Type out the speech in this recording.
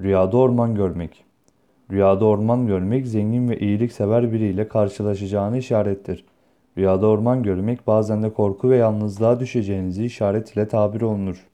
Rüyada orman görmek. Rüyada orman görmek zengin ve iyiliksever biriyle karşılaşacağını işarettir. Rüyada orman görmek bazen de korku ve yalnızlığa düşeceğinizi işaret ile tabir olunur.